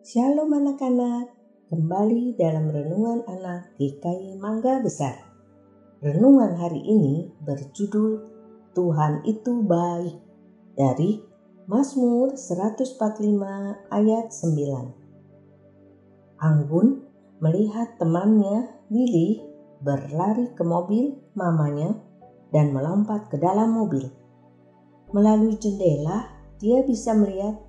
Shalom anak-anak, kembali dalam renungan anak GKI Mangga Besar. Renungan hari ini berjudul Tuhan itu baik dari Mazmur 145 ayat 9. Anggun melihat temannya Willy berlari ke mobil mamanya dan melompat ke dalam mobil. Melalui jendela, dia bisa melihat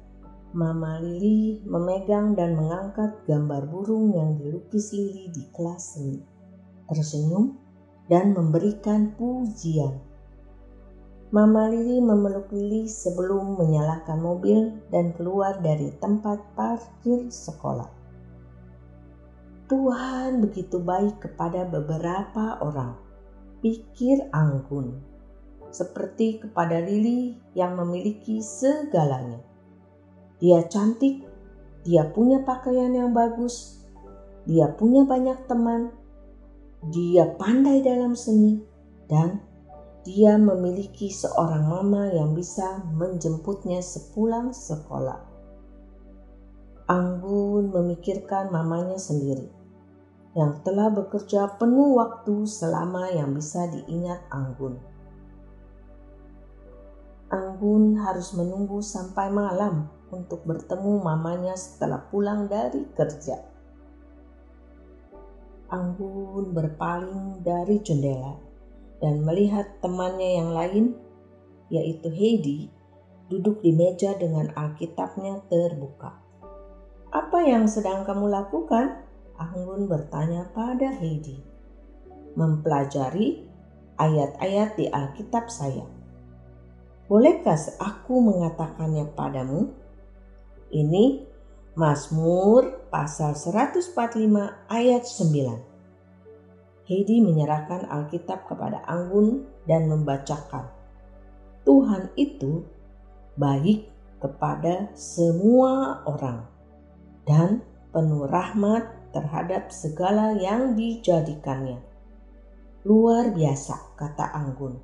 Mama Lili memegang dan mengangkat gambar burung yang dilukis Lili di kelas seni. Tersenyum dan memberikan pujian. Mama Lili memeluk Lili sebelum menyalakan mobil dan keluar dari tempat parkir sekolah. Tuhan begitu baik kepada beberapa orang, pikir Anggun, seperti kepada Lili yang memiliki segalanya dia cantik, dia punya pakaian yang bagus, dia punya banyak teman, dia pandai dalam seni, dan dia memiliki seorang mama yang bisa menjemputnya sepulang sekolah. Anggun memikirkan mamanya sendiri yang telah bekerja penuh waktu selama yang bisa diingat Anggun. Anggun harus menunggu sampai malam untuk bertemu mamanya setelah pulang dari kerja. Anggun berpaling dari jendela dan melihat temannya yang lain, yaitu Heidi, duduk di meja dengan Alkitabnya terbuka. Apa yang sedang kamu lakukan? Anggun bertanya pada Heidi. Mempelajari ayat-ayat di Alkitab saya. Bolehkah aku mengatakannya padamu? Ini Mazmur pasal 145 ayat 9. Heidi menyerahkan Alkitab kepada Anggun dan membacakan. Tuhan itu baik kepada semua orang dan penuh rahmat terhadap segala yang dijadikannya. Luar biasa, kata Anggun.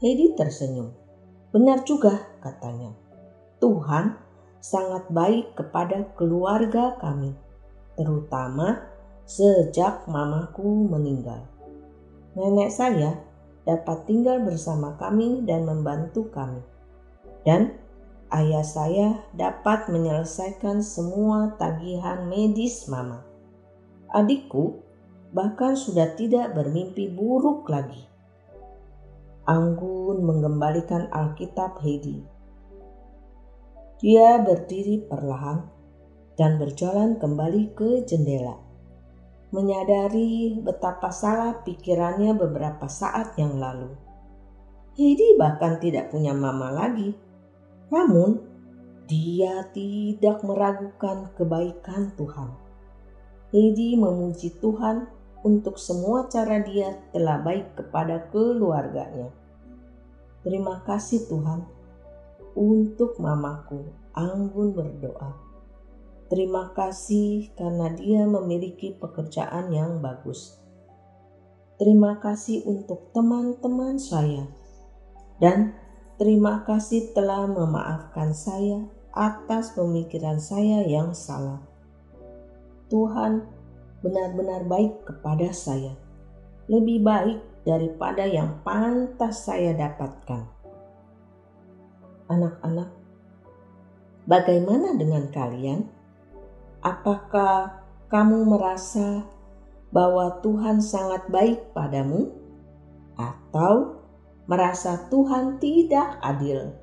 Heidi tersenyum. Benar juga, katanya. Tuhan sangat baik kepada keluarga kami, terutama sejak mamaku meninggal. Nenek saya dapat tinggal bersama kami dan membantu kami. Dan ayah saya dapat menyelesaikan semua tagihan medis mama. Adikku bahkan sudah tidak bermimpi buruk lagi. Anggun mengembalikan Alkitab Heidi dia berdiri perlahan dan berjalan kembali ke jendela. Menyadari betapa salah pikirannya beberapa saat yang lalu. Heidi bahkan tidak punya mama lagi. Namun, dia tidak meragukan kebaikan Tuhan. Heidi memuji Tuhan untuk semua cara dia telah baik kepada keluarganya. Terima kasih Tuhan untuk mamaku, Anggun berdoa. Terima kasih karena dia memiliki pekerjaan yang bagus. Terima kasih untuk teman-teman saya. Dan terima kasih telah memaafkan saya atas pemikiran saya yang salah. Tuhan benar-benar baik kepada saya. Lebih baik daripada yang pantas saya dapatkan anak-anak, bagaimana dengan kalian? Apakah kamu merasa bahwa Tuhan sangat baik padamu, atau merasa Tuhan tidak adil?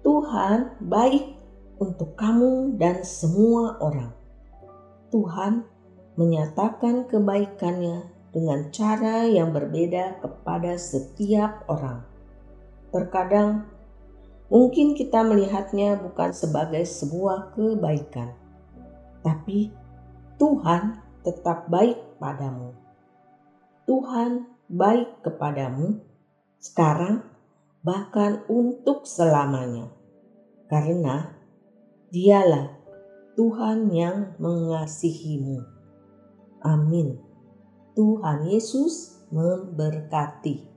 Tuhan baik untuk kamu dan semua orang. Tuhan menyatakan kebaikannya dengan cara yang berbeda kepada setiap orang. Terkadang mungkin kita melihatnya bukan sebagai sebuah kebaikan, tapi Tuhan tetap baik padamu. Tuhan baik kepadamu sekarang, bahkan untuk selamanya, karena Dialah Tuhan yang mengasihimu. Amin. Tuhan Yesus memberkati.